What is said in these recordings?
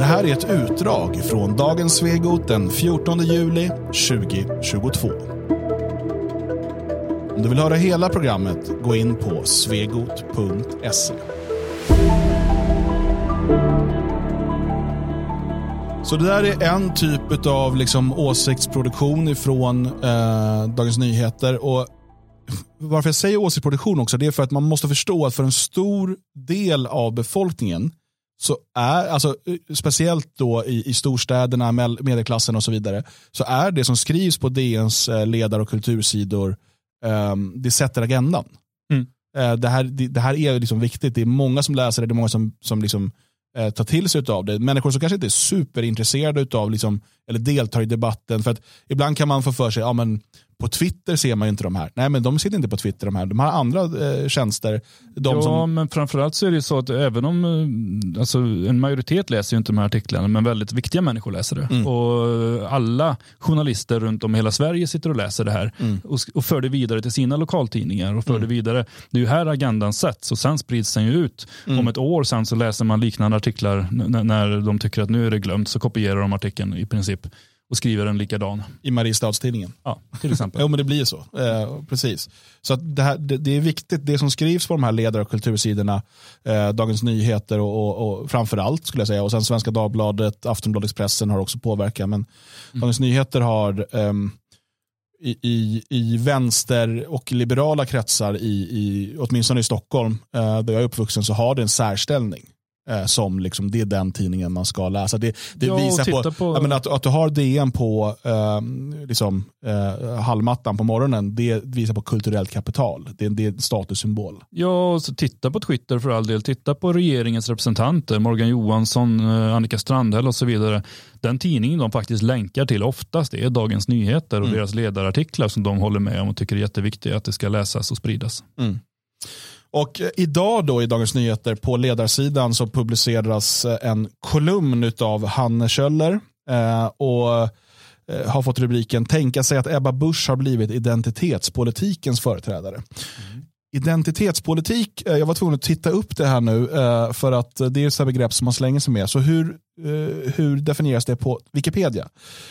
Det här är ett utdrag från dagens Svegot den 14 juli 2022. Om du vill höra hela programmet, gå in på svegot.se. Så det där är en typ av liksom åsiktsproduktion ifrån eh, Dagens Nyheter. Och varför jag säger åsiktsproduktion också, det är för att man måste förstå att för en stor del av befolkningen, så är, alltså, speciellt då i, i storstäderna, medelklassen och så vidare, så är det som skrivs på DNs eh, ledar och kultursidor, eh, det sätter agendan. Mm. Eh, det, här, det, det, här är liksom viktigt, det är många som läser det, det är många som, som liksom, eh, tar till sig av det. Människor som kanske inte är superintresserade av, liksom, eller deltar i debatten. För att ibland kan man få för sig, ja men på Twitter ser man ju inte de här. Nej, men de sitter inte på Twitter de här. De har andra eh, tjänster. De ja, som... men framförallt så är det så att även om eh, alltså, en majoritet läser ju inte de här artiklarna, men väldigt viktiga människor läser det. Mm. Och alla journalister runt om i hela Sverige sitter och läser det här Mm. och, och för det vidare till sina lokaltidningar och för Mm. det vidare. Det är ju här agendan sätts och sen sprids den ju ut. Mm. Om ett år sen så läser man liknande artiklar när de tycker att nu är det glömt så kopierar de artikeln i princip och skriver en likadan. I Mariestadstidningen. Ja, till exempel. Jo, men det blir så. Eh, precis. Så det, här, det, det är viktigt, det som skrivs på de här ledare och kultursidorna, eh, Dagens Nyheter och, och, och framförallt skulle jag säga, och sen Svenska Dagbladet, Aftonbladet, Expressen har också påverkat, men Dagens Nyheter har ehm, i, i, i vänster och liberala kretsar, i, i, åtminstone i Stockholm, eh, där jag är uppvuxen, så har det en särställning. Eh, som liksom, det är den tidningen man ska läsa. Det, det Ja, visar på, på- menar, att, att du har DN på eh, liksom, eh, halmmattan på morgonen, det visar på kulturellt kapital. Det, är- det är en statussymbol. Ja, och så titta på Twitter för all del. Titta på regeringens representanter, Morgan Johansson, eh, Annika Strandhäll och så vidare. Den tidningen de faktiskt länkar till oftast är Dagens Nyheter och Mm. deras ledarartiklar som de håller med om och tycker är jätteviktiga att det ska läsas och spridas. Och eh, idag då i Dagens Nyheter på ledarsidan så publiceras eh, en kolumn av Hanne Kjöller eh, och eh, har fått rubriken Tänka sig att Ebba Busch har blivit identitetspolitikens företrädare. Mm. Identitetspolitik, eh, jag var tvungen att titta upp det här nu eh, för att eh, det är ett begrepp som man slänger sig med. Så hur, hur definieras det på Wikipedia?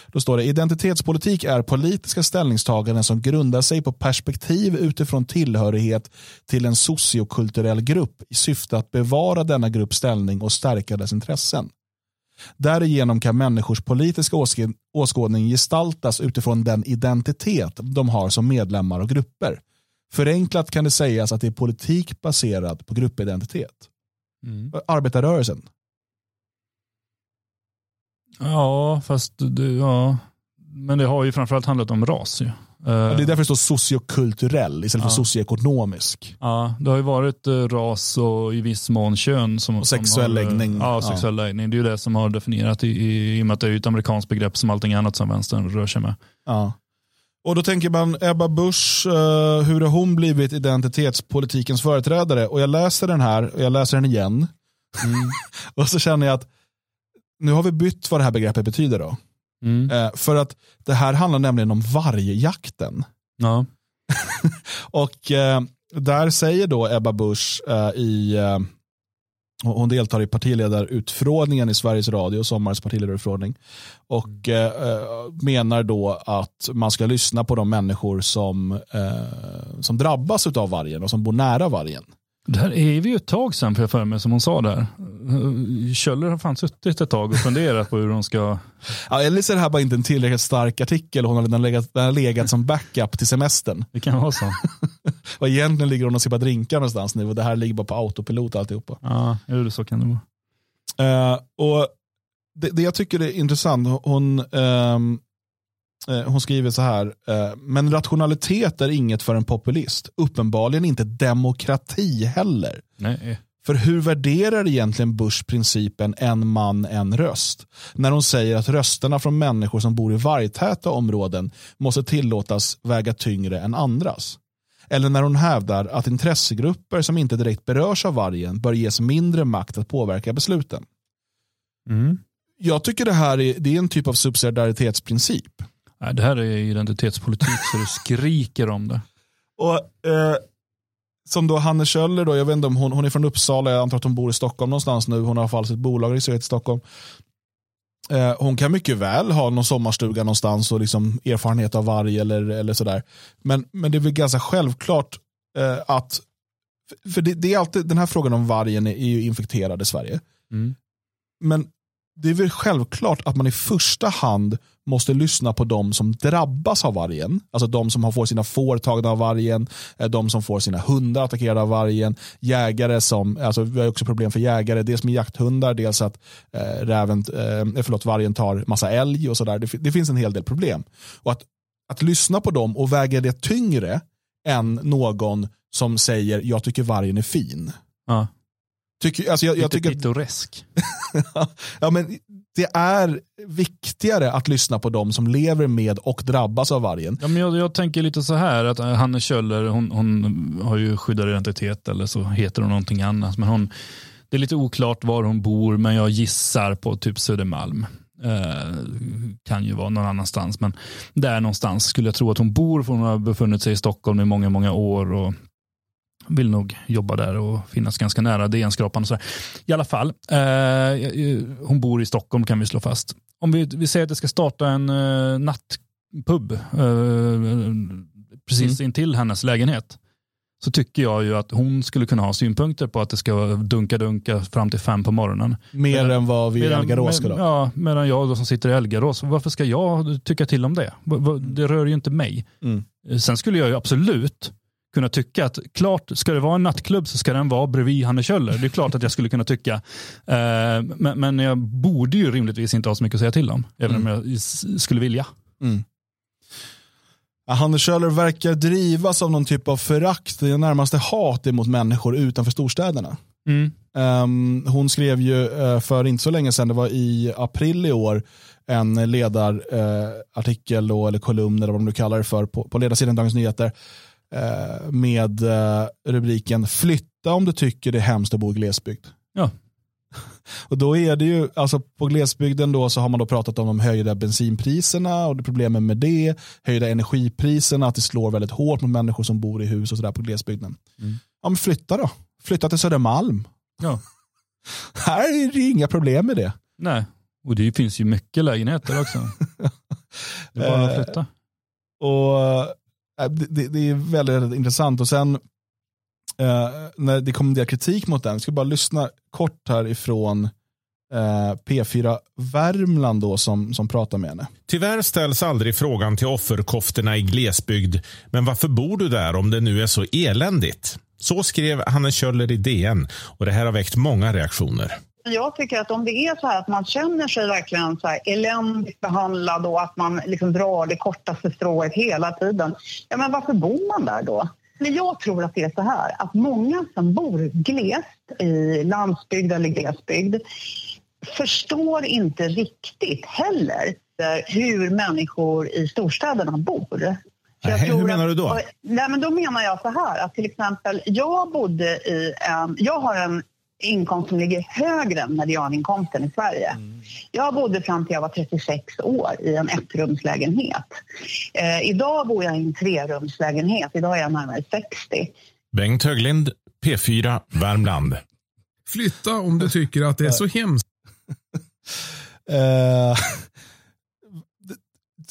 Då står det identitetspolitik är politiska ställningstaganden som grundar sig på perspektiv utifrån tillhörighet till en sociokulturell grupp i syfte att bevara denna grupps ställning och stärka dess intressen. Därigenom kan människors politiska åskådning gestaltas utifrån den identitet de har som medlemmar och grupper. Förenklat kan det sägas att det är politik baserad på gruppidentitet. Arbetarrörelsen. Ja, fast det, ja. Men det har ju framförallt handlat om ras. Ju. Eh, Det är därför det står sociokulturell istället för Ja. socioekonomisk. Ja, det har ju varit eh, ras och i viss mån kön. Som, Och sexuell som har, eh, läggning. Ja, sexuell läggning. Det är ju det som har definierat i, i, i och med att det är ett amerikanskt begrepp som allting annat som vänstern rör sig med. Ja. Och då tänker man, Ebba Busch, eh, hur har hon blivit identitetspolitikens företrädare? Och jag läser den här, och jag läser den igen. och så känner jag att nu har vi bytt vad det här begreppet betyder då. Mm. Eh, för att det här handlar nämligen om vargjakten. Ja. Och eh, där säger då Ebba Busch i, hon deltar i partiledarutfrågningen i Sveriges Radio, sommarens partiledarutfrågning. Och eh, eh, menar då att man ska lyssna på de människor som, eh, som drabbas av vargen och som bor nära vargen. Det här är vi ju ett tag sedan för jag för mig som hon sa där. Kjöller har fan suttit ett tag och funderat på hur de ska... Ja, eller så är det här bara inte en tillräckligt stark artikel, hon har redan legat, den har legat som backup till semestern. Det kan vara så. Och egentligen ligger hon och sippar drinkar någonstans nu och det här ligger bara på autopilot alltihopa. Ja, jo, så kan det vara. Eh, och det, det jag tycker är intressant, hon, eh, hon skriver så här, eh, men rationalitet är inget för en populist. Uppenbarligen inte demokrati heller. Nej. För hur värderar egentligen Bush principen en man, en röst? När hon säger att rösterna från människor som bor i vargtäta områden måste tillåtas väga tyngre än andras. Eller när hon hävdar att intressegrupper som inte direkt berörs av vargen bör ges mindre makt att påverka besluten. Mm. Jag tycker det här är, det är en typ av subsidiaritetsprincip. Nej, det här är identitetspolitik så det skriker om det. Och, eh, som då Hanne Kjöller, då, jag vet inte om hon, hon är från Uppsala, jag antar att hon bor i Stockholm någonstans nu. Hon har i alla fall sitt bolag registrerat i Stockholm. Eh, hon kan mycket väl ha någon sommarstuga någonstans och liksom erfarenhet av varg eller, eller sådär. Men, men det är väl ganska självklart eh, att, för det, det, är alltid, den här frågan om vargen är, är ju infekterad i Sverige. Mm. Men det är väl självklart att man i första hand måste lyssna på de som drabbas av vargen. Alltså de som får sina får tagna av vargen, eh, de som får sina hundar attackerade av vargen, jägare som, alltså vi har också problem för jägare, dels med jakthundar, dels att eh, räven, eh, eh förlåt, vargen tar massa älg och sådär. Det, det finns en hel del problem. Och att, att lyssna på dem och väga det tyngre än någon som säger jag tycker vargen är fin. Ja. Tycker, alltså jag, jag tycker, pittoresk. ja, men det är viktigare att lyssna på de som lever med och drabbas av vargen. Ja, men jag, jag tänker lite så här att eh, Hanne Kjöller, hon, hon har ju skyddad identitet eller så heter hon någonting annat. Men hon, det är lite oklart var hon bor men jag gissar på typ Södermalm. Eh, kan ju vara någon annanstans men där någonstans skulle jag tro att hon bor för hon har befunnit sig i Stockholm i många, många år och vill nog jobba där och finnas ganska nära DN-skrapan. Och så där. I alla fall, eh, hon bor i Stockholm kan vi slå fast. Om vi, vi säger att det ska starta en eh, nattpub eh, precis intill hennes lägenhet så tycker jag ju att hon skulle kunna ha synpunkter på att det ska dunka-dunka fram till fem på morgonen. Mer Medan- än vad vi i Elgarås med- då. Ja, medan jag då som sitter i Elgarås, varför ska jag tycka till om det? Det rör ju inte mig. Mm. Sen skulle jag ju absolut kunna tycka att klart, ska det vara en nattklubb så ska den vara bredvid Hanne Kjöller. Det är klart att jag skulle kunna tycka. Eh, men, men jag borde ju rimligtvis inte ha så mycket att säga till om, även om jag skulle vilja. Mm. Hanne Kjöller verkar drivas av någon typ av förakt, närmaste hat emot människor utanför storstäderna. Ehm, hon skrev ju eh, för inte så länge sedan, det var i april i år, en ledarartikel uh, eller kolumn eller vad de nu kallar det för på, på ledarsidan Dagens Nyheter med eh, rubriken Flytta om du tycker det är hemskt att bo i glesbygd. Ja. Och då är det ju, alltså på glesbygden då så har man då pratat om de höjda bensinpriserna och det problemen med det, höjda energipriserna, att det slår väldigt hårt mot människor som bor i hus och sådär på glesbygden. Mm. Ja men flytta då, flytta till Södermalm. Ja. Här är det inga problem med det. Nej, och det finns ju mycket lägenheter också. Det är bara att Eh, flytta. Och äh, Äh, det, det, är väldigt, väldigt intressant. Och sen eh, när det kom en del kritik mot den, jag ska bara lyssna kort här ifrån eh, P4 Värmland då som, som pratar med henne. Tyvärr ställs aldrig frågan till offerkoftorna i glesbygd. Men varför bor du där om det nu är så eländigt? Så skrev Hanne Kjöller i DN och det här har väckt många reaktioner. Jag tycker att om det är så här att man känner sig verkligen så här eländigt behandlad och att man liksom drar det kortaste strået hela tiden, ja men varför bor man där då? Men jag tror att det är så här att många som bor glest i landsbygd eller glesbygd förstår inte riktigt heller hur människor i storstäderna bor. Nej, hur menar du då? Nej, men då menar jag så här att till exempel jag bodde i en, jag har en inkomst som ligger högre än medianinkomsten i Sverige. Jag bodde fram till jag var 36 år i en ettrumslägenhet. Eh, idag bor jag i en trerumslägenhet. Idag är jag närmare 60. Bengt Höglind, P4 Värmland. Flytta om du tycker att det är så hemskt. Eh,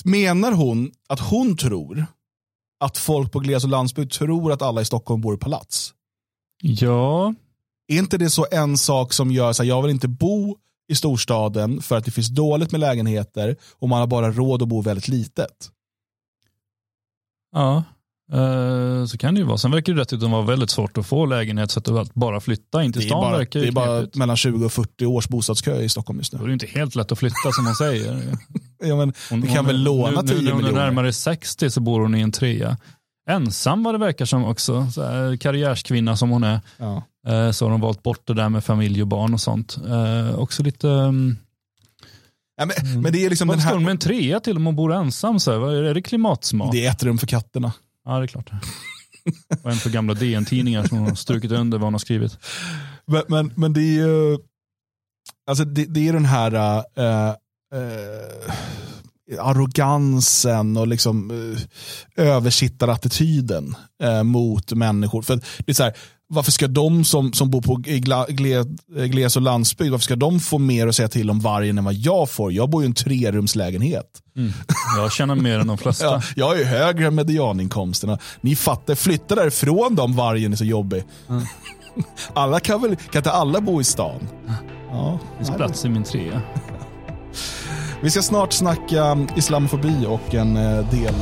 menar hon att hon tror att folk på gles och landsbygd tror att alla i Stockholm bor i palats? Ja, Är inte det så en sak som gör så här, jag vill inte bo i storstaden för att det finns dåligt med lägenheter och man har bara råd att bo väldigt litet? ja. Eh, så kan det ju vara. Sen verkar det dessutom vara väldigt svårt att få lägenhet så att att bara flytta in till Det är stan bara, verkar det är bara knepigt. mellan 20 och 40 års bostadskö i Stockholm just Då är nu. det inte helt lätt att flytta som man säger. Ja, men, Hon, vi kan hon- väl låna nu, 10 nu, när hon är miljoner? närmare 60 så bor hon i en trea. Ensam vad det verkar som också. Så här, karriärskvinna som hon är. Ja. Eh, Så har hon valt bort det där med familj och barn och sånt. Eh, också lite... Um, Ja, men, men det är liksom den står här, med en trea till om hon bor ensam? Så här? Är det klimatsmart? det är ett rum för katterna. Ja, det är klart. Och en för gamla DN-tidningar som hon har strukit under vad hon har skrivit. Men, men, men det är ju alltså det, det är den här äh, äh, arrogansen och liksom äh, översittarattityden äh, mot människor. För det är så här, varför ska de som, som bor på gle, gles och landsbygd, varför ska de få mer att säga till om vargen än vad jag får? Jag bor ju i en trerumslägenhet. Mm. Jag tjänar mer än de flesta. Ja, jag ju högre medianinkomsterna. Ni fattar, flytta därifrån då om vargen är så jobbig. Mm. Alla kan väl, kan inte alla bo i stan? Ja, det finns plats i min trea. Vi ska snart snacka islamofobi och en eh, del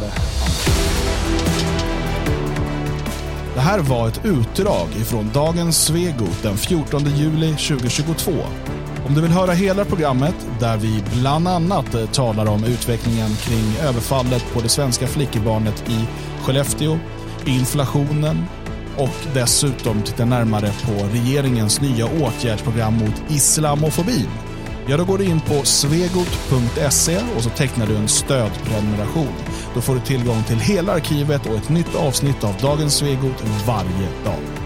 Det här var ett utdrag ifrån dagens Svegot den 14 juli 2022. Om du vill höra hela programmet, där vi bland annat eh, talar om utvecklingen kring överfallet på det svenska flickebarnet i Skellefteå, inflationen och dessutom titta närmare på regeringens nya åtgärdsprogram mot islamofobin Ja, då går du in på svegot.se och så tecknar du en stödprenumeration. Då får du tillgång till hela arkivet och ett nytt avsnitt av Dagens Svegot varje dag.